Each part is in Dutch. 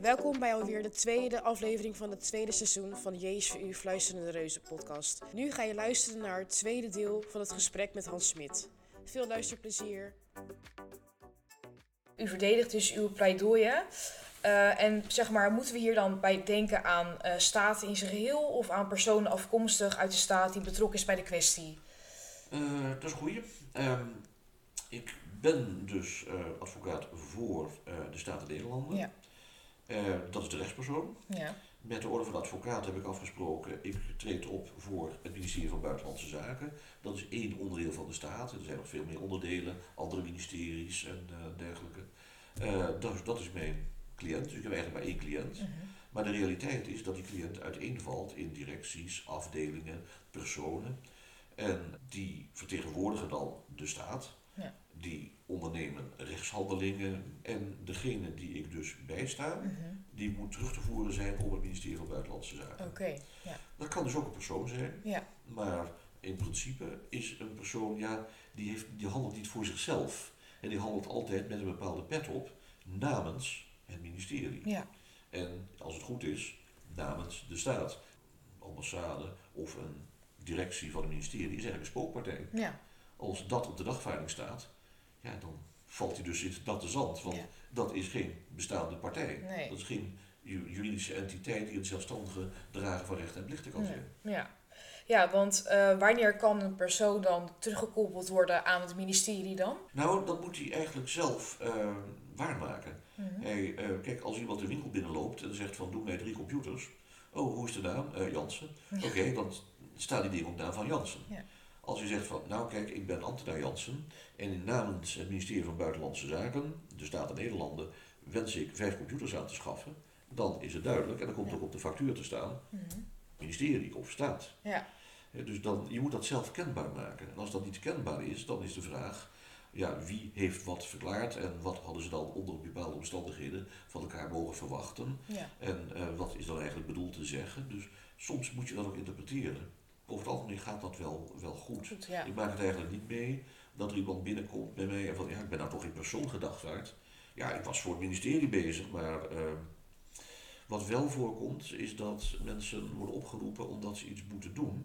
Welkom bij alweer de tweede aflevering van het tweede seizoen van JSVU Fluisterende Reuzen podcast. Nu ga je luisteren naar het tweede deel van het gesprek met Hans Smit. Veel luisterplezier. U verdedigt dus uw pleidooien. Uh, en zeg maar, moeten we hier dan bij denken aan uh, staten in zijn geheel of aan personen afkomstig uit de staat die betrokken is bij de kwestie? Uh, dat is een goeie. Um, ik ben dus advocaat voor de Staten Nederlanden. Ja. Dat is de rechtspersoon. Ja. Met de Orde van Advocaat heb ik afgesproken, ik treed op voor het ministerie van Buitenlandse Zaken. Dat is één onderdeel van de staat. Er zijn nog veel meer onderdelen, andere ministeries en dergelijke. dat, dat is mijn cliënt, dus ik heb eigenlijk maar één cliënt. Mhm. Maar de realiteit is dat die cliënt uiteenvalt in directies, afdelingen, personen. En die vertegenwoordigen dan de staat. Ja. Die ondernemen rechtshandelingen. En degene die ik dus bijsta, mhm. die moet terug te voeren zijn op het ministerie van Buitenlandse Zaken. Oké. ja. Dat kan dus ook een persoon zijn. Ja. Maar in principe is een persoon, ja, die, heeft, die handelt niet voor zichzelf. En die handelt altijd met een bepaalde pet op namens het ministerie. Ja. En als het goed is, namens de staat. Ambassade of een directie van een ministerie is eigenlijk een spookpartij. Ja. Als dat op de dagvaarding staat, ja, dan valt hij dus in dat de zand. Want dat is geen bestaande partij. Nee. Dat is geen juridische entiteit die het zelfstandige dragen van recht en plichten kan zijn. Ja. Ja, want uh, wanneer kan een persoon dan teruggekoppeld worden aan het ministerie dan? Nou, dat moet hij eigenlijk zelf uh, waarmaken. Mm hij, uh, kijk, als iemand de winkel binnenloopt en zegt van doe mij drie computers. Oh, hoe is de naam? Jansen. Oké, dan staat die ding op naam van Jansen. Ja. Als je zegt van, nou kijk, ik ben ambtenaar Jansen en in namens het ministerie van Buitenlandse Zaken, de Staten Nederlanden, wens ik vijf computers aan te schaffen, dan is het duidelijk en dan komt ja. ook op de factuur te staan, mm ministerie of staat. Ja. Dus dan, je moet dat zelf kenbaar maken. En als dat niet kenbaar is, dan is de vraag, ja, wie heeft wat verklaard en wat hadden ze dan onder bepaalde omstandigheden van elkaar mogen verwachten. Ja. En uh, wat is dan eigenlijk bedoeld te zeggen. Dus soms moet je dat ook interpreteren. Over het algemeen gaat dat wel, wel goed. goed ja. Ik maak het eigenlijk niet mee dat er iemand binnenkomt bij mij en van ja, ik ben nou toch in persoon gedachtaard. Ja, ik was voor het ministerie bezig, maar uh, wat wel voorkomt is dat mensen worden opgeroepen omdat ze iets moeten doen.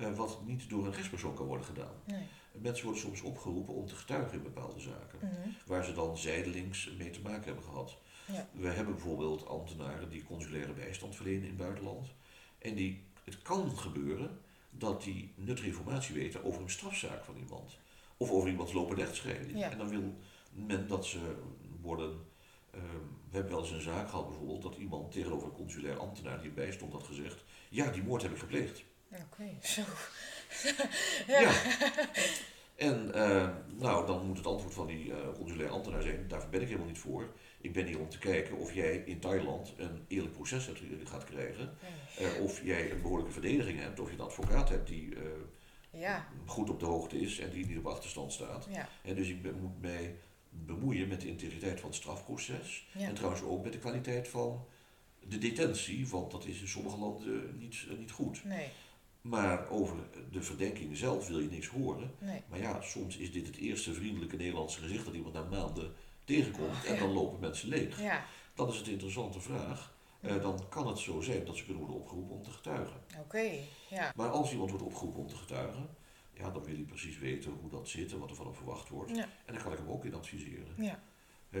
Uh, wat niet door een rechtspersoon kan worden gedaan. Nee. Mensen worden soms opgeroepen om te getuigen in bepaalde zaken, mhm. waar ze dan zijdelings mee te maken hebben gehad. Ja. We hebben bijvoorbeeld ambtenaren die consulaire bijstand verlenen in het buitenland. En die, het kan gebeuren dat die nuttige informatie weten over een strafzaak van iemand. Of over iemands lopende rechtsscheiding. En dan wil men dat ze worden. Uh, we hebben wel eens een zaak gehad bijvoorbeeld dat iemand tegenover een consulair ambtenaar die erbij stond had gezegd: Ja, die moord heb ik gepleegd. Oké, zo. ja. ja. En uh, nou, dan moet het antwoord van die uh, consulair ambtenaar zijn, daarvoor ben ik helemaal niet voor. Ik ben hier om te kijken of jij in Thailand een eerlijk proces gaat krijgen. Uh, of jij een behoorlijke verdediging hebt, of je een advocaat hebt die ja. goed op de hoogte is en die niet op achterstand staat. Ja. En dus ik ben, moet mij bemoeien met de integriteit van het strafproces. En trouwens ook met de kwaliteit van de detentie, want dat is in sommige landen niet, niet goed. Nee. Maar over de verdenking zelf wil je niks horen. Nee. Maar ja, soms is dit het eerste vriendelijke Nederlandse gezicht dat iemand na maanden tegenkomt en dan lopen mensen leeg. Ja. Dat is het interessante vraag. Uh, dan kan het zo zijn dat ze kunnen worden opgeroepen om te getuigen. Oké, ja. Maar als iemand wordt opgeroepen om te getuigen, ja, dan wil hij precies weten hoe dat zit en wat er van hem verwacht wordt. Ja. En dan kan ik hem ook in adviseren. Ja.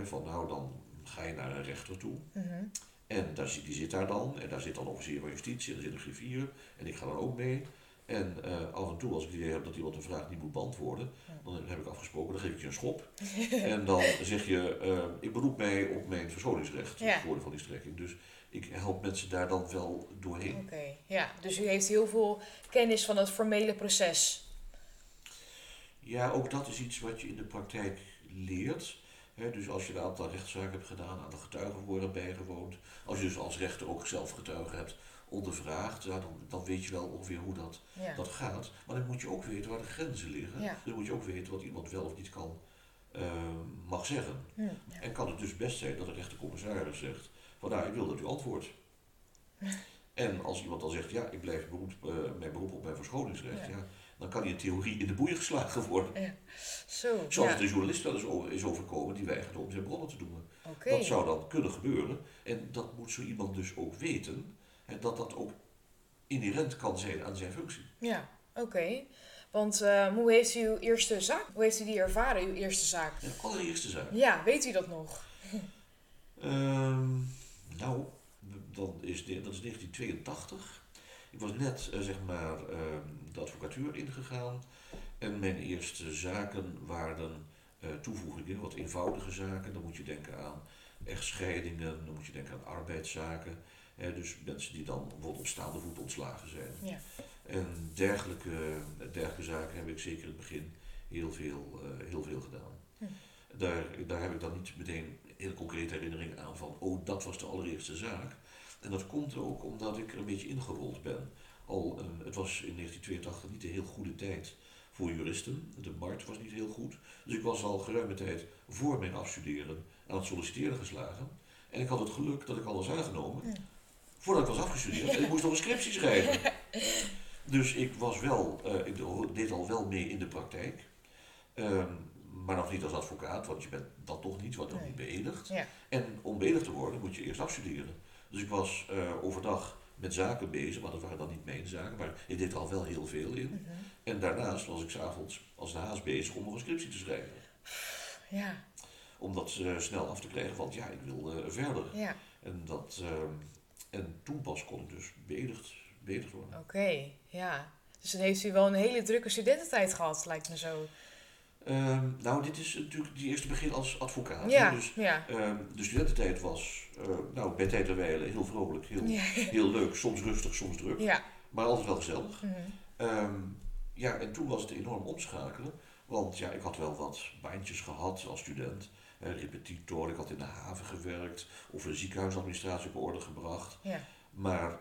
van nou, dan ga je naar een rechter toe. Mm en daar, die zit daar dan, en daar zit dan officier van justitie, en er zit een griffier, en ik ga dan ook mee. En uh, af en toe, als ik het idee heb dat iemand een vraag niet moet beantwoorden, dan heb ik afgesproken, dan geef ik je een schop. en dan zeg je, uh, ik beroep mij op mijn verschoningsrecht, ja. het van die strekking. Dus ik help mensen daar dan wel doorheen. Oké, ja. Dus u heeft heel veel kennis van het formele proces. Ja, ook dat is iets wat je in de praktijk leert dus als je een aantal rechtszaken hebt gedaan, aan de getuigen worden bijgewoond, als je dus als rechter ook zelf getuigen hebt ondervraagd, ja, dan, dan weet je wel ongeveer hoe dat, dat gaat. Maar dan moet je ook weten waar de grenzen liggen. Ja. Dan moet je ook weten wat iemand wel of niet kan, uh, mag zeggen. En kan het dus best zijn dat de rechtercommissaris zegt, van nou, ik wil dat u antwoordt. En als iemand dan zegt, ja, ik blijf beroep, uh, mijn beroep op mijn verschoningsrecht, ja. dan kan in theorie in de boeien geslagen worden. Ja. Zo, Zoals het een journalist wel eens over- is overkomen die weigerde om zijn bronnen te doen. Dat zou dan kunnen gebeuren. En dat moet zo iemand dus ook weten. Dat dat ook inherent kan zijn aan zijn functie. Ja, oké. Want eh, hoe heeft u uw eerste zaak? Hoe heeft u die ervaren, uw eerste zaak? De allereerste zaak. Ja, weet u dat nog? Ehm, nou, dan is de, dat is 1982. Ik was net, eh, zeg maar, ehm, de advocatuur ingegaan. En mijn eerste zaken waren eh, toevoegingen, wat eenvoudige zaken. Dan moet je denken aan echtscheidingen, dan moet je denken aan arbeidszaken. Dus mensen die dan bijvoorbeeld op staande voet ontslagen zijn. Ja. En dergelijke, dergelijke zaken heb ik zeker in het begin heel veel, eh, heel veel gedaan. Hm. Daar, daar heb ik dan niet meteen heel concrete herinneringen aan van, oh, dat was de allereerste zaak. En dat komt ook omdat ik er een beetje ingerold ben. Al, eh, het was in 1982 niet een heel goede tijd voor juristen. De markt was niet heel goed. Dus ik was al geruime tijd voor mijn afstuderen aan het solliciteren geslagen. En ik had het geluk dat ik al was aangenomen. Ja. Voordat ik was afgestudeerd. Ik moest nog een scriptie schrijven. Dus ik was wel, eh, ik deed al wel mee in de praktijk. Ehm, maar nog niet als advocaat, want je bent dat toch niet, nog Nee. niet beëdigd. Ja. En om beëdigd te worden moet je eerst afstuderen. Dus ik was eh, overdag met zaken bezig, maar dat waren dan niet mijn zaken, maar ik deed er al wel heel veel in. Mhm. En daarnaast was ik s'avonds als de haas bezig om nog een scriptie te schrijven. Ja, Om dat eh, snel af te krijgen, want ja, ik eh, verder. ja. En, dat, ehm, en toen pas kon ik dus beëdigd, beëdigd worden. Oké, ja. Dus dan heeft u wel een hele drukke studententijd gehad, lijkt me zo. Ehm, nou, dit is natuurlijk die eerste begin als advocaat. Ja, Dus ja. ehm, de studententijd was eh, nou, bij tijd en wijle heel vrolijk, heel, Ja. heel leuk, soms rustig, soms druk. Ja. Maar altijd wel gezellig. Mhm. Ehm, ja, en toen was het enorm omschakelen. Want ja, ik had wel wat baantjes gehad als student. Repetitor, ik had in de haven gewerkt. Of een ziekenhuisadministratie op orde gebracht. Ja. Maar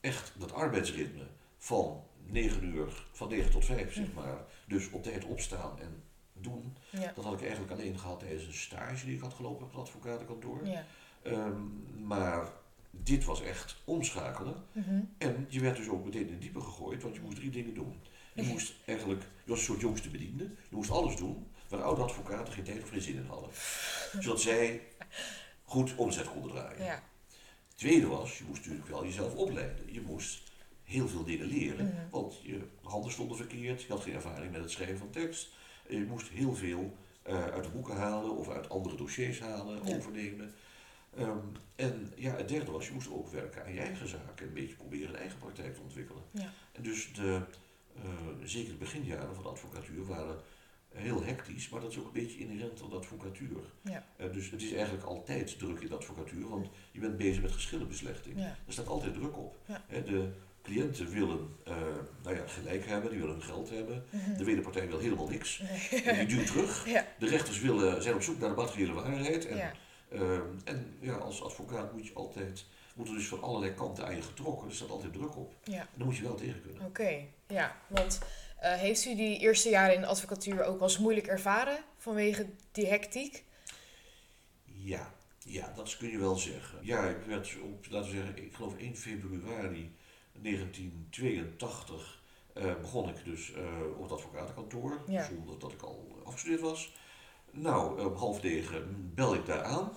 echt dat arbeidsritme van 9 uur, van 9 tot 5 zeg maar. Dus op tijd opstaan en doen. Ja. Dat had ik eigenlijk alleen gehad tijdens een stage die ik had gelopen op het advocatenkantoor. Ja. Ehm, maar dit was echt omschakelen. Mhm. En je werd dus ook meteen in het diepe gegooid, want je moest drie dingen doen. Je moest eigenlijk, je was een soort jongste bediende, je moest alles doen waar oude advocaten geen tijd of geen zin in hadden. Zodat zij goed omzet konden draaien. Ja. Tweede was, je moest natuurlijk wel jezelf opleiden. Je moest heel veel dingen leren, Mhm. want je handen stonden verkeerd, je had geen ervaring met het schrijven van tekst. Je moest heel veel eh, uit de boeken halen of uit andere dossiers halen, Ja. overnemen. Ehm, en ja, het derde was, je moest ook werken aan je eigen zaak en een beetje proberen een eigen praktijk te ontwikkelen. Ja. En dus de, eh, zeker de beginjaren van de advocatuur waren heel hectisch, maar dat is ook een beetje inherent aan de advocatuur. Ja. Eh, dus het is eigenlijk altijd druk in de advocatuur, want je bent bezig met geschillenbeslechting. Ja. Er staat altijd druk op. Ja. De cliënten willen eh, nou ja, gelijk hebben, die willen hun geld hebben. Mhm. De wederpartij wil helemaal niks. Nee. En die duwt terug. De rechters willen, zijn op zoek naar de materiële waarheid. En, Ja. ehm, en ja, als advocaat moet je altijd, moet er dus van allerlei kanten aan je getrokken. Er staat altijd druk op. Ja. En daar moet je wel tegen kunnen. Oké, ja. Want eh, heeft u die eerste jaren in de advocatuur ook wel eens moeilijk ervaren vanwege die hectiek? Ja, ja, dat kun je wel zeggen. Ja, ik werd op, laten we zeggen, ik geloof 1 februari 1982 eh, begon ik dus eh, op het advocatenkantoor, Ja. zonder dat ik al afgestudeerd was. Nou, om half negen bel ik daar aan.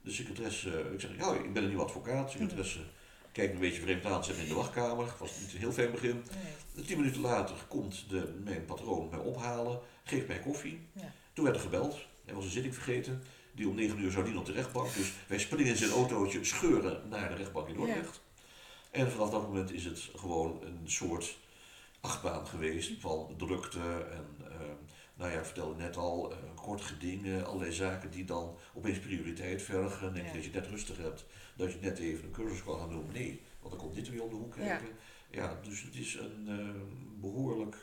De secretaresse, ik zeg, ja, ik ben een nieuwe advocaat. De secretaresse kijkt een beetje vreemd aan, me in de wachtkamer. Het was niet een heel fijn begin. Nee. Tien minuten later komt de, mijn patroon mij ophalen, geeft mij koffie. Ja. Toen werd er gebeld. Hij was een zitting vergeten. Die om negen uur zou dienen op de rechtbank. Dus wij springen in zijn autootje, scheuren naar de rechtbank in Dordrecht. En vanaf dat moment is het gewoon een soort achtbaan geweest van drukte en, ehm, nou ja, ik vertelde net al, eh, kort gedingen, allerlei zaken die dan opeens prioriteit vergen. Denk Ja. dat je net rustig hebt, dat je net even een cursus kan gaan doen. Nee, want dan komt dit weer om de hoek kijken. Ja, dus het is een eh, behoorlijk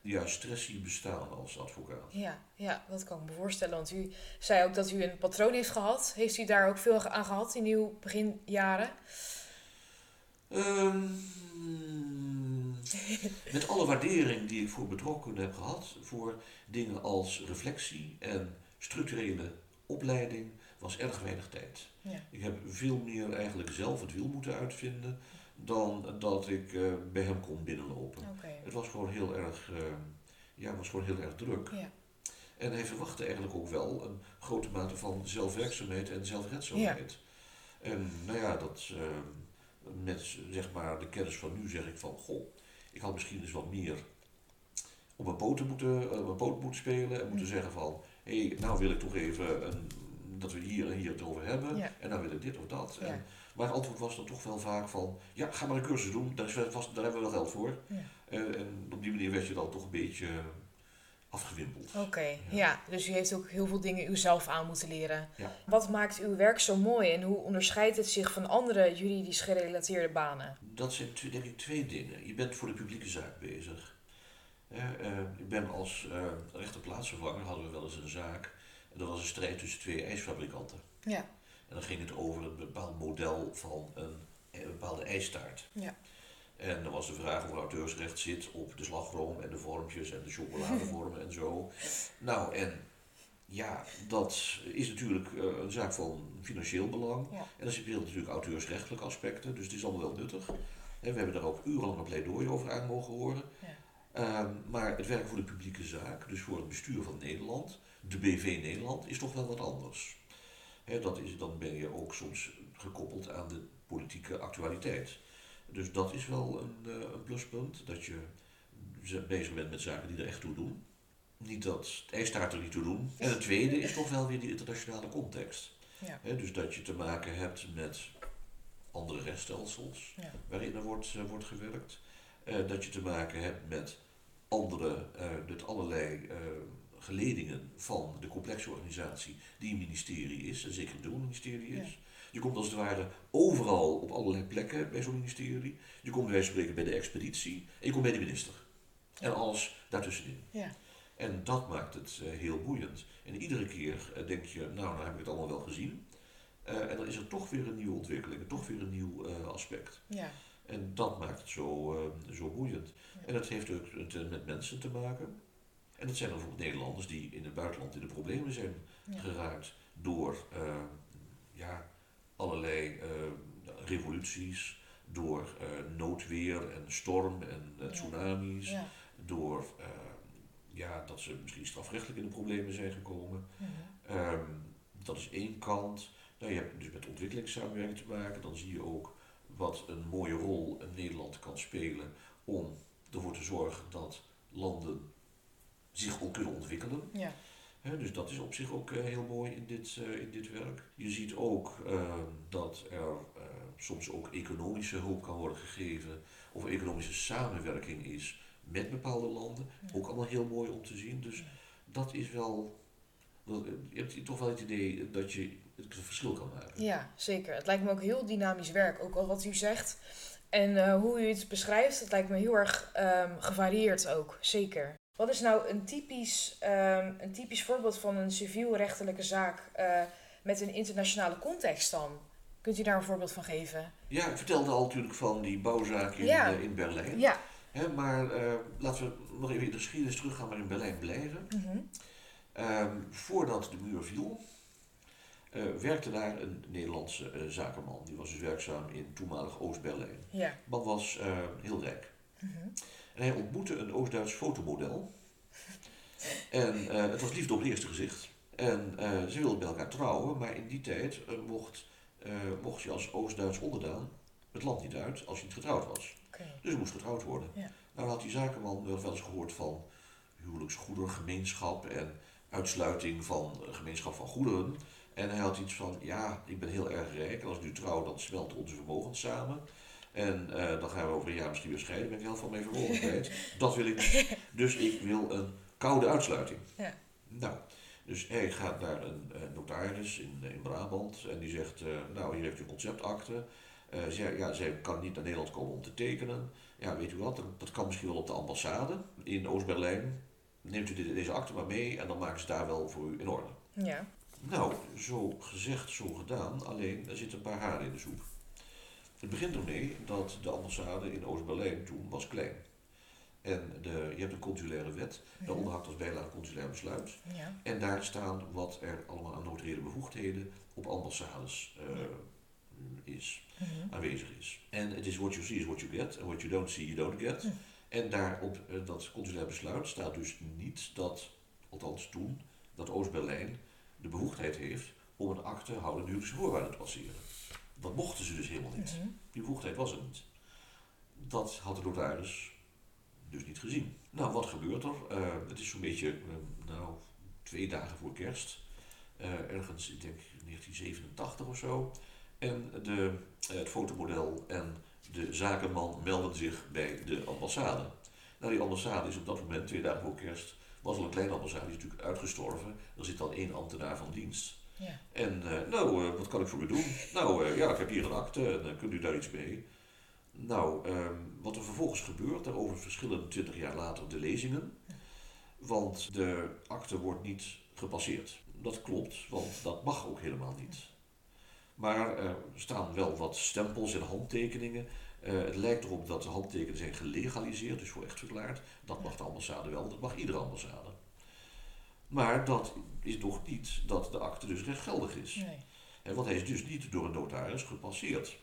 ja, stressy bestaan als advocaat. Ja, ja, dat kan ik me voorstellen. Want u zei ook dat u een patroon heeft gehad. Heeft u daar ook veel aan gehad in uw beginjaren? Ehm, met alle waardering die ik voor betrokkenen heb gehad, voor dingen als reflectie en structurele opleiding, was erg weinig tijd. Ja. Ik heb veel meer eigenlijk zelf het wiel moeten uitvinden dan dat ik eh, bij hem kon binnenlopen. Het was gewoon heel erg, eh, ja, was gewoon heel erg druk. Ja. En hij verwachtte eigenlijk ook wel een grote mate van zelfwerkzaamheid en zelfredzaamheid. En nou ja, dat eh, met zeg maar de kennis van nu zeg ik van, goh, ik had misschien eens wat meer op mijn poten moeten, eh, op mijn poot moeten spelen en moeten Mm. zeggen van, hé, hey, nou wil ik toch even een, dat we hier en hier het over hebben Ja. en nou wil ik dit of dat. Ja. En, maar het antwoord was dan toch wel vaak van, ja, ga maar een cursus doen, daar, is, vast, daar hebben we wel geld voor. Ja. En, en op die manier werd je dan toch een beetje afgewimpeld. Oké, ja. Dus u heeft ook heel veel dingen uzelf aan moeten leren. Ja. Wat maakt uw werk zo mooi en hoe onderscheidt het zich van andere juridisch gerelateerde banen? Dat zijn denk ik twee dingen. Je bent voor de publieke zaak bezig. Eh, ik ben als eh rechterplaatsvervanger hadden we wel eens een zaak. En dat was een strijd tussen twee ijsfabrikanten. Ja. En dan ging het over een bepaald model van een, een bepaalde ijstaart. Ja. En dan was de vraag of er auteursrecht zit op de slagroom en de vormpjes en de chocoladevormen en zo. Nou, en ja, dat is natuurlijk eh, een zaak van financieel belang. Ja. En dan speelt natuurlijk auteursrechtelijke aspecten, dus het is allemaal wel nuttig. En we hebben daar ook urenlang een pleidooi over aan mogen horen. Ja. Ehm, maar het werk voor de publieke zaak, dus voor het bestuur van Nederland, de BV Nederland, is toch wel wat anders. Dat is, dan ben je ook soms gekoppeld aan de politieke actualiteit. Dus dat is wel een, eh, een pluspunt, dat je bezig bent met zaken die er echt toe doen. Niet dat ijstaart er niet toe doen. En het tweede is toch wel weer die internationale context. Ja. Dus dat je te maken hebt met andere rechtsstelsels Ja. waarin er wordt, eh, wordt gewerkt. Eh, dat je te maken hebt met andere, met allerlei geledingen van de complexe organisatie die een ministerie is, en zeker een doelministerie is. Je komt als het ware overal op allerlei plekken bij zo'n ministerie. Je komt bij spreken bij de expeditie en je komt bij de minister. En alles daartussenin. Ja. En dat maakt het eh, heel boeiend. En iedere keer eh, denk je, nou, nou heb ik het allemaal wel gezien. Eh, en dan is er toch weer een nieuwe ontwikkeling, toch weer een nieuw aspect. Ja. En dat maakt het zo, zo boeiend. Ja. En dat heeft ook het, met mensen te maken. En dat zijn dan bijvoorbeeld Nederlanders die in het buitenland in de problemen zijn Ja. geraakt door ja, allerlei eh, revoluties, door eh, noodweer en storm en eh, Ja. tsunamis, Ja. door ja, dat ze misschien strafrechtelijk in de problemen zijn gekomen. Mhm. Ehm, dat is één kant. Nou, je hebt dus met ontwikkelingssamenwerking te maken. Dan zie je ook wat een mooie rol Nederland kan spelen om ervoor te zorgen dat landen zich ook kunnen ontwikkelen. Ja. Dus dat is op zich ook eh, heel mooi in dit, eh, in dit werk. Je ziet ook eh, dat er soms ook economische hulp kan worden gegeven of economische samenwerking is met bepaalde landen. Ja. Ook allemaal heel mooi om te zien. Dus Ja. dat is wel. dat- Je hebt toch wel het idee dat je het verschil kan maken. Ja, zeker. Het lijkt me ook heel dynamisch werk, ook al wat u zegt. En hoe u het beschrijft, het lijkt me heel erg ehm, gevarieerd ook, zeker. Wat is nou een typisch, ehm, een typisch voorbeeld van een civielrechtelijke zaak eh, met een internationale context dan? Kunt u daar een voorbeeld van geven? Ja, ik vertelde al natuurlijk van die bouwzaak in, Ja. eh, in Berlijn. Ja. Hè, maar eh, laten we nog even in de geschiedenis teruggaan, maar in Berlijn blijven. Mhm. Ehm, voordat de muur viel, werkte daar een Nederlandse zakenman. Die was dus werkzaam in toenmalig Oost-Berlijn. Ja. Man was heel rijk. Mhm. En hij ontmoette een Oost-Duits fotomodel. En eh, het was liefde op het eerste gezicht. En eh, ze wilden bij elkaar trouwen, maar in die tijd eh, mocht, mocht je als Oost-Duits onderdaan het land niet uit als je niet getrouwd was. Dus moest getrouwd worden. Ja. Nou had die zakenman wel eens gehoord van huwelijksgoederengemeenschap en uitsluiting van gemeenschap van goederen. En hij had iets van, ja, ik ben heel erg rijk en als ik nu trouw, dan smelten onze vermogens samen. En eh, dan gaan we over een jaar misschien weer scheiden, ben ik heel mijn vermogen kwijt. Dat wil ik niet. Dus ik wil een koude uitsluiting. Ja. Nou, dus hij gaat naar een eh, notaris in, in Brabant en die zegt, eh, nou hier heeft u een conceptakte. Zij, ja, zij kan niet naar Nederland komen om te tekenen. Ja, weet u wat, dat, dat kan misschien wel op de ambassade in Oost-Berlijn. Neemt u dit- deze akte maar mee en dan maken ze daar wel voor u in orde. Ja. Nou, zo gezegd, zo gedaan, alleen er zitten een paar haren in de soep. Het begint ermee dat de ambassade in Oost-Berlijn toen was klein. En de, je hebt een consulaire wet, daaronder hangt als bijlage consulair besluit. Ja. En daar staan wat er allemaal aan notariële bevoegdheden op ambassades eh, is. Mhm. aanwezig is. En het is what you see is what you get. En what you don't see you don't get. En daar op eh, dat consulair besluit staat dus niet dat, althans toen, dat Oost-Berlijn de bevoegdheid heeft om een akte houdende huwelijkse voorwaarden te passeren. Dat mochten ze dus helemaal niet. Mhm. Die bevoegdheid was er niet. Dat had de notaris dus niet gezien. Nou, wat gebeurt er? Eh, het is zo'n beetje, eh, nou, twee dagen voor kerst. Eh, ergens, ik denk 1987 of zo. En de, het fotomodel en de zakenman melden zich bij de ambassade. Nou, die ambassade is op dat moment, twee dagen voor kerst, was al een kleine ambassade, die is natuurlijk uitgestorven. Er zit dan één ambtenaar van dienst. En eh, nou, eh, wat kan ik voor u doen? Nou, eh, ja, ik heb hier een akte en kunt u daar iets mee? Nou, ehm, wat er vervolgens gebeurt, daarover verschillen twintig jaar later de lezingen. Want de akte wordt niet gepasseerd. Dat klopt, want dat mag ook helemaal niet. Maar er staan wel wat stempels en handtekeningen. Het lijkt erop dat de handtekeningen zijn gelegaliseerd, dus voor echt verklaard. Dat mag de ambassade wel, dat mag iedere ambassade. Maar dat is nog niet dat de akte dus rechtgeldig is. Nee. Hè, want hij is dus niet door een notaris gepasseerd.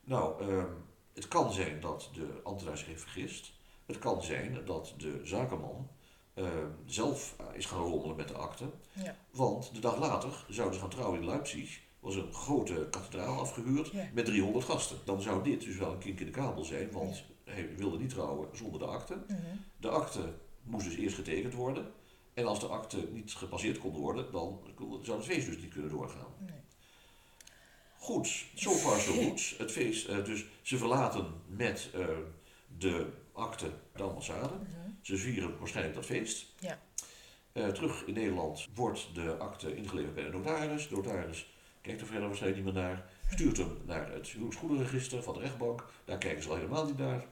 Nou, ehm, het kan zijn dat de ambtenaar zich heeft vergist. Het kan zijn dat de zakenman ehm, zelf eh, is gaan rommelen met de akte. Ja. Want de dag later zouden ze gaan trouwen in Leipzig. was een grote kathedraal afgehuurd Ja. met 300 gasten. Dan zou dit dus wel een kink in de kabel zijn, want hij wilde niet trouwen zonder de akte. Mhm. De akte moest dus eerst getekend worden. En als de akte niet gepasseerd kon worden, dan zou het feest dus niet kunnen doorgaan. Nee. Goed, so far so good. Het feest, eh, dus ze verlaten met eh, de akte de ambassade. Mhm. Ze vieren waarschijnlijk dat feest. Ja. Eh, terug in Nederland wordt de akte ingeleverd bij de notaris. De notaris kijkt er verder waarschijnlijk niet meer naar. Stuurt hem naar het huwelijksgoederenregister van de rechtbank. Daar kijken ze al helemaal niet naar.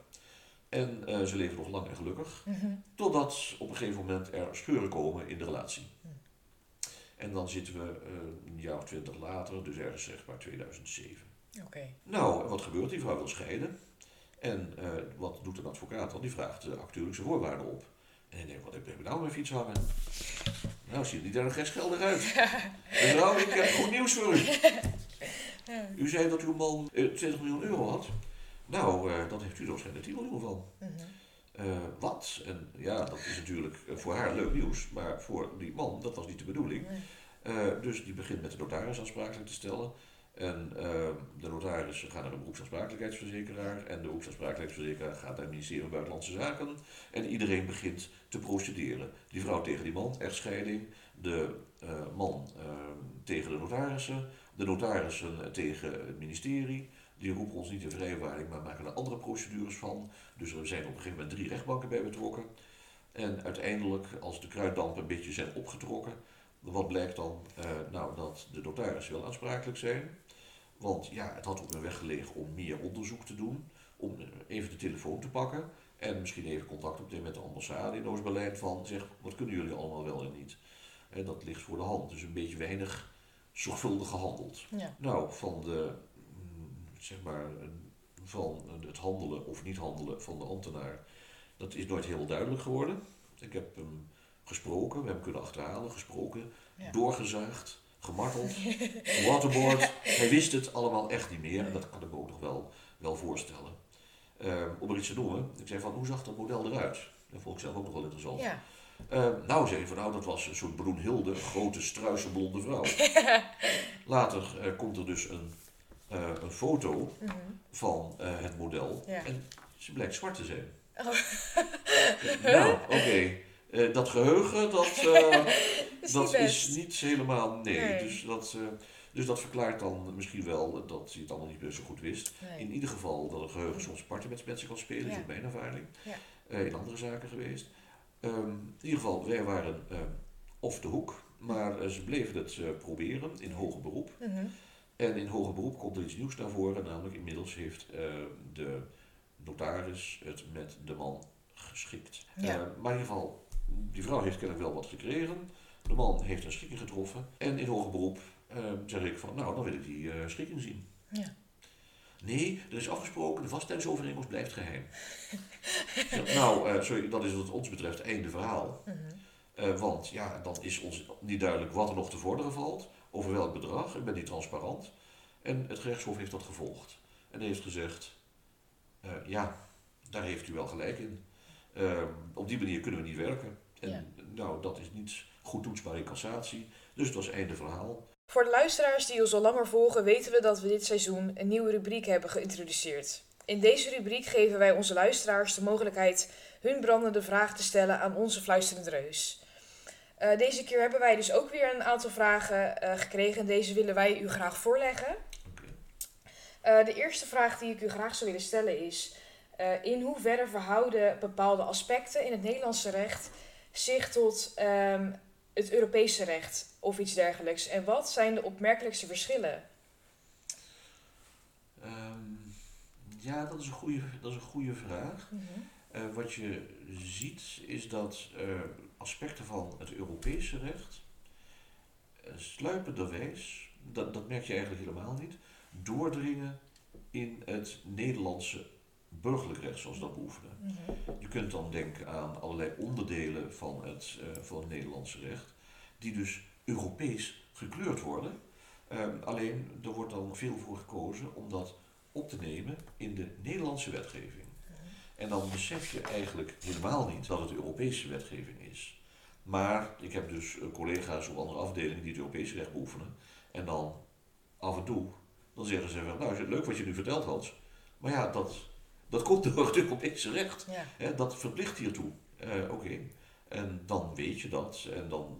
En eh, ze leven nog lang en gelukkig. Mhm. Totdat op een gegeven moment er scheuren komen in de relatie. Hm. En dan zitten we eh, een jaar of twintig later, dus ergens zeg maar 2007. Oké. Nou, en wat gebeurt? Die vrouw wil scheiden. En eh, wat doet een advocaat dan? Die vraagt de actuelijkse voorwaarden op. En ik denk, wat heb ik nou mijn fiets hangen? Nou, ziet die daar nog rechtsgeldig uit. Mevrouw, ik heb goed nieuws voor u. U zei dat uw man eh, 20 miljoen euro had. Nou, eh dat heeft u er waarschijnlijk 10 miljoen van. Wat? En ja, dat is natuurlijk eh, voor haar leuk nieuws, maar voor die man, dat was niet de bedoeling. Nee. Eh, dus die begint met de notaris aansprakelijk te stellen. En eh, de notaris gaat naar de beroepsaansprakelijkheidsverzekeraar. En de beroepsaansprakelijkheidsverzekeraar gaat naar het ministerie van Buitenlandse Zaken. En iedereen begint te procederen. Die vrouw tegen die man, echtscheiding. De man eh, tegen de notarissen. De notarissen tegen het ministerie. Die roepen ons niet in vrijwaarding, maar maken er andere procedures van. Dus er zijn op een gegeven moment drie rechtbanken bij betrokken. En uiteindelijk, als de kruiddampen een beetje zijn opgetrokken, wat blijkt dan? Eh, nou, dat de notarissen wel aansprakelijk zijn. Want ja, het had ook een weg gelegen om meer onderzoek te doen. Om eh, even de telefoon te pakken. En misschien even contact op te nemen met de ambassade in Oost-Berlijn. Van zeg, wat kunnen jullie allemaal wel en niet? En dat ligt voor de hand. Dus een beetje weinig zorgvuldig gehandeld. Ja. Nou, van de, zeg maar, van het handelen of niet handelen van de ambtenaar, dat is nooit heel duidelijk geworden. Ik heb hem gesproken, we hebben hem kunnen achterhalen, gesproken, Ja. doorgezaagd, gemarteld, waterboard. Hij wist het allemaal echt niet meer en dat kan ik me ook nog wel, wel voorstellen. Ehm, om er iets te noemen, ik zei van, hoe zag dat model eruit? Dat vond ik zelf ook nog wel interessant. Ja. Eh, nou, zei hij van nou, dat was een soort Broenhilde, grote struiselblonde vrouw. Later eh, komt er dus een, eh, een foto Mhm. van eh, het model Ja. en ze blijkt zwart te zijn. Oh. nou, oké. Eh, dat geheugen, dat, eh, Is dat niet is niet helemaal, nee. Nee. Dus, dat, eh, dus dat verklaart dan misschien wel dat hij het allemaal niet meer zo goed wist. Nee. In ieder geval dat het geheugen soms parten met mensen kan spelen, is Ja. ook mijn ervaring. Ja. Eh, in andere zaken geweest. Ehm, in ieder geval, wij waren eh off de hoek, maar eh, ze bleven het eh, proberen in hoger beroep. Mhm. En in hoger beroep komt er iets nieuws naar voren, namelijk inmiddels heeft eh, de notaris het met de man geschikt. Ja. Eh, maar in ieder geval, die vrouw heeft kennelijk wel wat gekregen. De man heeft een schikking getroffen. En in hoger beroep eh, zeg ik van, nou, dan wil ik die schikking zien. Ja. Nee, er is afgesproken, de vasttijdigingsovereenkomst blijft geheim. Nou, sorry, dat is wat ons betreft einde verhaal. Mhm. Want ja, dan is ons niet duidelijk wat er nog te vorderen valt, over welk bedrag. Ik ben niet transparant. En het gerechtshof heeft dat gevolgd. En heeft gezegd, eh, ja, daar heeft u wel gelijk in. Uh, op die manier kunnen we niet werken. En Ja. nou, dat is niet goed toetsbaar in cassatie. Dus het was einde verhaal. Voor de luisteraars die ons al langer volgen, weten we dat we dit seizoen een nieuwe rubriek hebben geïntroduceerd. In deze rubriek geven wij onze luisteraars de mogelijkheid hun brandende vraag te stellen aan onze fluisterende reus. Eh, deze keer hebben wij dus ook weer een aantal vragen eh, gekregen en deze willen wij u graag voorleggen. Eh, de eerste vraag die ik u graag zou willen stellen is: in hoeverre verhouden bepaalde aspecten in het Nederlandse recht zich tot ehm, het Europese recht of iets dergelijks? En wat zijn de opmerkelijkste verschillen? Ehm, ja, dat is een goede, dat is een goede vraag. Eh, wat je ziet is dat eh, aspecten van het Europese recht uh, sluipenderwijs, dat, dat merk je eigenlijk helemaal niet, doordringen in het Nederlandse burgerlijk recht zoals we dat beoefenen. Je kunt dan denken aan allerlei onderdelen van het, eh, van het Nederlandse recht, die dus Europees gekleurd worden. Ehm, alleen er wordt dan veel voor gekozen om dat op te nemen in de Nederlandse wetgeving. En dan besef je eigenlijk helemaal niet dat het Europese wetgeving is. Maar ik heb dus eh, collega's op andere afdelingen die het Europese recht beoefenen. En dan af en toe, dan zeggen ze van, nou is het leuk wat je nu verteld had. Maar ja, dat, dat komt door het Europese recht. Ja. Dat verplicht hiertoe. Eh, Oké. En dan weet je dat. En dan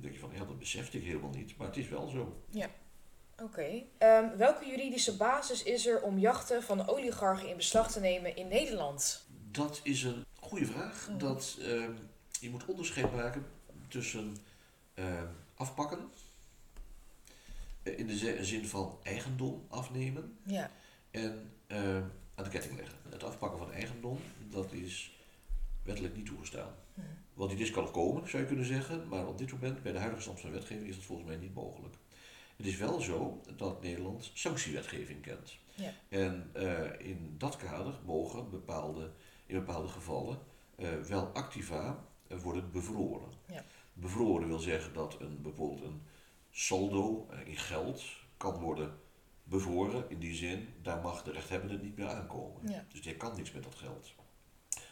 denk je van, ja, dat besefte ik helemaal niet. Maar het is wel zo. Oké. Ehm, welke juridische basis is er om jachten van oligarchen in beslag te nemen in Nederland? Dat is een goede vraag. Mhm. Dat, eh, je moet onderscheid maken tussen eh, afpakken, eh, in de zi- zin van eigendom afnemen, Ja. en aan de ketting leggen. Het afpakken van eigendom, dat is wettelijk niet toegestaan. Mhm. Want die dis kan komen, zou je kunnen zeggen, maar op dit moment, bij de huidige stand van wetgeving, is dat volgens mij niet mogelijk. Het is wel zo dat Nederland sanctiewetgeving kent. Ja. En eh, in dat kader mogen bepaalde, in bepaalde gevallen eh, wel activa worden bevroren. Ja. Bevroren wil zeggen dat een, bijvoorbeeld een saldo eh, in geld kan worden bevroren. In die zin, daar mag de rechthebbende niet meer aankomen. Ja. Dus die kan niks met dat geld.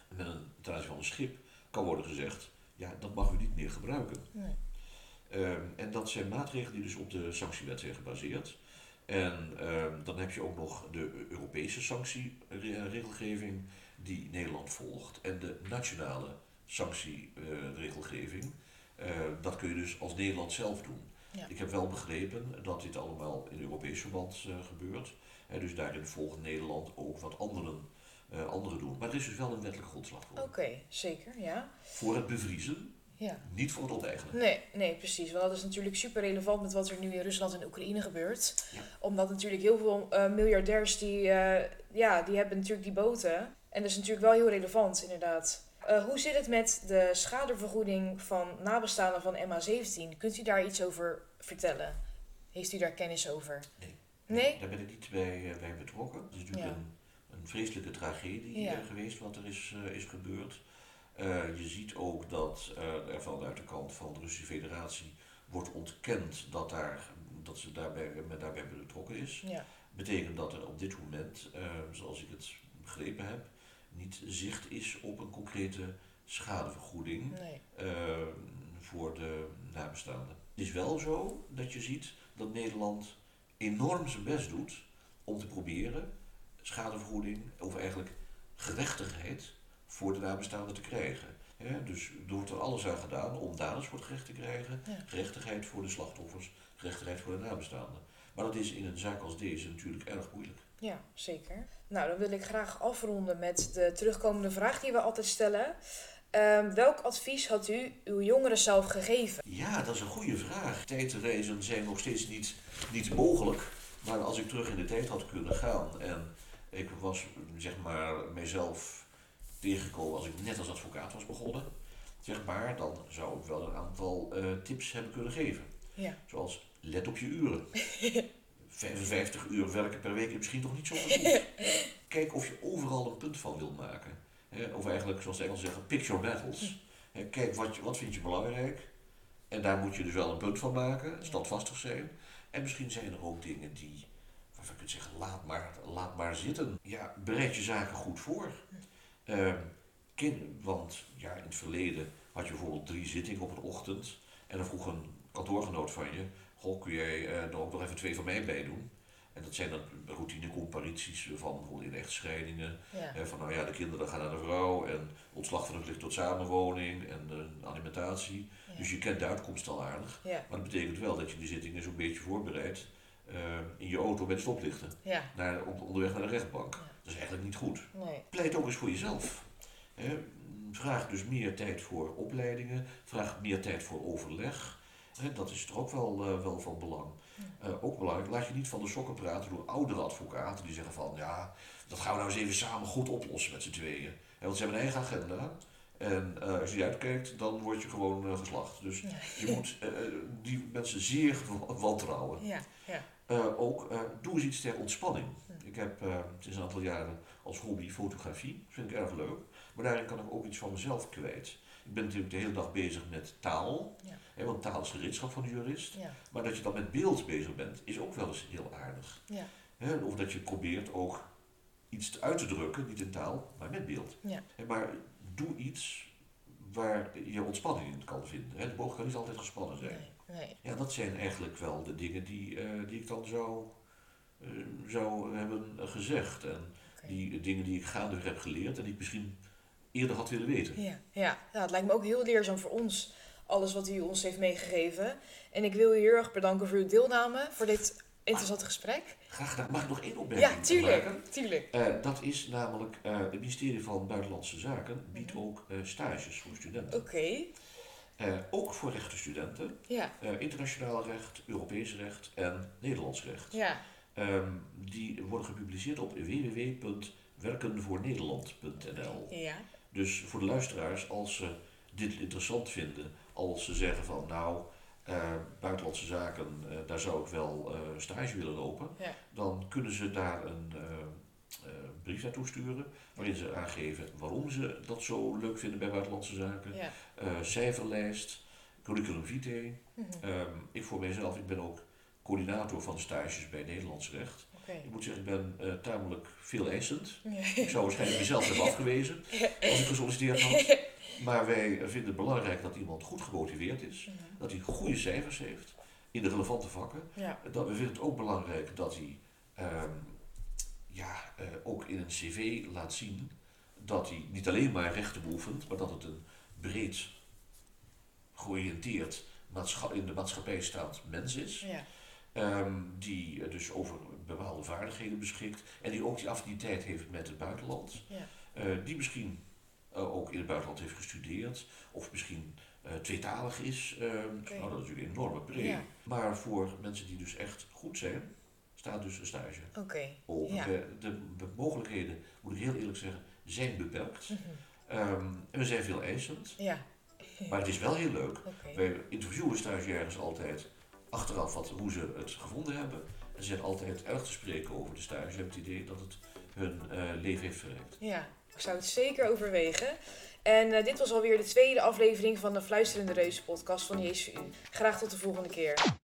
En met een, ten aanzien van een schip kan worden gezegd, ja, dat mag u niet meer gebruiken. Nee. Ehm, en dat zijn maatregelen die dus op de sanctiewet zijn gebaseerd. En ehm, dan heb je ook nog de Europese sanctieregelgeving die Nederland volgt. En de nationale sanctieregelgeving. Eh, dat kun je dus als Nederland zelf doen. Ja. Ik heb wel begrepen dat dit allemaal in Europees verband eh, gebeurt. Hè, dus daarin volgt Nederland ook wat anderen, anderen doen. Maar er is dus wel een wettelijke grondslag voor. Oké, zeker, ja. Voor het bevriezen, Ja. niet voor het onteigenen. Nee, nee, precies. Want dat is natuurlijk super relevant met wat er nu in Rusland en Oekraïne gebeurt. Ja. Omdat natuurlijk heel veel eh, miljardairs die, eh, ja, die hebben natuurlijk die boten. En dat is natuurlijk wel heel relevant, inderdaad. Eh, hoe zit het met de schadevergoeding van nabestaanden van MH17? Kunt u daar iets over vertellen? Heeft u daar kennis over? Nee. Nee? Daar ben ik niet bij, bij betrokken. Het is natuurlijk Ja. een, een vreselijke tragedie Ja. geweest wat er is, is gebeurd. Eh, je ziet ook dat eh, er vanuit de kant van de Russische Federatie wordt ontkend dat, daar, dat ze daarbij, met daarbij betrokken is. Ja. Betekent dat er op dit moment, eh, zoals ik het begrepen heb, niet zicht is op een concrete schadevergoeding Nee. voor de nabestaanden. Het is wel zo dat je ziet dat Nederland enorm zijn best doet om te proberen schadevergoeding of eigenlijk gerechtigheid voor de nabestaanden te krijgen. Dus er wordt er alles aan gedaan om daders voor het gerecht te krijgen, Ja. gerechtigheid voor de slachtoffers, gerechtigheid voor de nabestaanden. Maar dat is in een zaak als deze natuurlijk erg moeilijk. Ja, zeker. Nou, dan wil ik graag afronden met de terugkomende vraag die we altijd stellen. Ehm, welk advies had u uw jongeren zelf gegeven? Ja, dat is een goede vraag. Tijdreizen zijn nog steeds niet, niet mogelijk. Maar als ik terug in de tijd had kunnen gaan en ik was zeg maar mijzelf tegengekomen als ik net als advocaat was begonnen, zeg maar, dan zou ik wel een aantal eh, tips hebben kunnen geven. Ja. Zoals let op je uren. 55 uur werken per week is misschien toch niet zo gezond. Kijk of je overal een punt van wil maken. Of eigenlijk, zoals de Engelsen zeggen, pick your battles. Hè, kijk, wat, wat vind je belangrijk? En daar moet je dus wel een punt van maken, standvastig zijn. En misschien zijn er ook dingen die, je kunt zeggen, laat maar, laat maar zitten. Ja, bereid je zaken goed voor. Ehm, kin- want ja, in het verleden had je bijvoorbeeld drie zittingen op een ochtend. En dan vroeg een kantoorgenoot van je, goh, kun jij eh, er ook nog even twee van mij bij doen? En dat zijn dan routinecomparities van bijvoorbeeld in echtscheidingen. Ja. Van nou ja, de kinderen gaan naar de vrouw en ontslag van het licht tot samenwoning en eh, alimentatie. Ja. Dus je kent de uitkomst al aardig. Ja. Maar dat betekent wel dat je die zittingen zo'n beetje voorbereidt eh, in je auto met stoplichten. Ja. Naar, op, onderweg naar de rechtbank. Dat is eigenlijk niet goed. Nee. Pleit ook eens voor jezelf. Hè. Vraag dus meer tijd voor opleidingen. Vraag meer tijd voor overleg. Hè, dat is toch ook wel, eh, wel van belang. Eh, ook belangrijk, laat je niet van de sokken praten door oudere advocaten die zeggen van ja, dat gaan we nou eens even samen goed oplossen met z'n tweeën. Hè, want ze hebben een eigen agenda. En eh, als je die uitkijkt, dan word je gewoon geslacht. Dus Ja. je moet die mensen zeer wa- wantrouwen. Ja. Ja. Eh, ook eh, doe eens iets ter ontspanning. Ik heb eh, sinds een aantal jaren als hobby fotografie. Dat vind ik erg leuk. Maar daarin kan ik ook iets van mezelf kwijt. Ik ben natuurlijk de hele dag bezig met taal. Ja. Hè, want taal is gereedschap van de jurist. Ja. Maar dat je dan met beeld bezig bent, is ook wel eens heel aardig. Ja. Hè, of dat je probeert ook iets uit te drukken, niet in taal, maar met beeld. Hè, maar doe iets waar je ontspanning in kan vinden. Hè. De boog kan niet altijd gespannen zijn. Nee. Nee. Ja, dat zijn eigenlijk wel de dingen die, eh, die ik dan zou, eh, zou hebben gezegd. En die dingen die ik gaandeweg heb geleerd en die ik misschien eerder had willen weten. Ja, ja. ja, het lijkt me ook heel leerzaam voor ons, alles wat u ons heeft meegegeven. En ik wil u heel erg bedanken voor uw deelname, voor dit interessante gesprek. Graag gedaan. Mag ik nog één opmerking Ja, maken? tuurlijk. Tuurlijk. Eh, dat is namelijk, eh, het ministerie van Buitenlandse Zaken biedt Mhm. ook eh, stages voor studenten. Oké. Eh, ook voor rechtenstudenten. Ja. Eh, internationaal recht, Europees recht en Nederlands recht. Ja. Ehm, die worden gepubliceerd op www.werkenvoornederland.nl. Ja. Dus voor de luisteraars, als ze dit interessant vinden, als ze zeggen van nou, eh, buitenlandse zaken, daar zou ik wel stage willen lopen, dan kunnen ze daar een brief naartoe sturen waarin ze aangeven waarom ze dat zo leuk vinden bij buitenlandse zaken. Ja. Eh, cijferlijst, curriculum vitae. Mhm. Ehm, ik voor mijzelf, ik ben ook coördinator van stages bij Nederlands recht. Ik moet zeggen, ik ben eh, tamelijk veel eisend. Ja. Ik zou waarschijnlijk mezelf hebben afgewezen als ik gesolliciteerd had. Maar wij vinden het belangrijk dat iemand goed gemotiveerd is, Mhm. dat hij goede cijfers heeft in de relevante vakken. Ja. Dat, we vinden het ook belangrijk dat hij ehm, ja, eh, ook in een cv laat zien dat hij niet alleen maar rechten beoefent, maar dat het een breed georiënteerd in de maatschappij staand mens is. Ja. Ehm, die eh, dus over bepaalde vaardigheden beschikt en die ook die affiniteit heeft met het buitenland. Ja. Eh, die misschien ook in het buitenland heeft gestudeerd of misschien tweetalig is. Ehm. Nou, dat is natuurlijk een enorme pre. Ja. Maar voor mensen die dus echt goed zijn, staat dus een stage. Oké. Ja. De, de, de mogelijkheden, moet ik heel eerlijk zeggen, zijn beperkt. Mhm. Ehm, en we zijn veel eisend, Ja. maar het is wel heel leuk. Oké. Wij interviewen stagiaires altijd achteraf wat, hoe ze het gevonden hebben. En ze zijn altijd erg te spreken over de stage. Ze hebben het idee dat het hun eh, leven heeft verrijkt. Ja, ik zou het zeker overwegen. En eh, dit was alweer de tweede aflevering van de Fluisterende Reuzen podcast van de JSVU. Graag tot de volgende keer.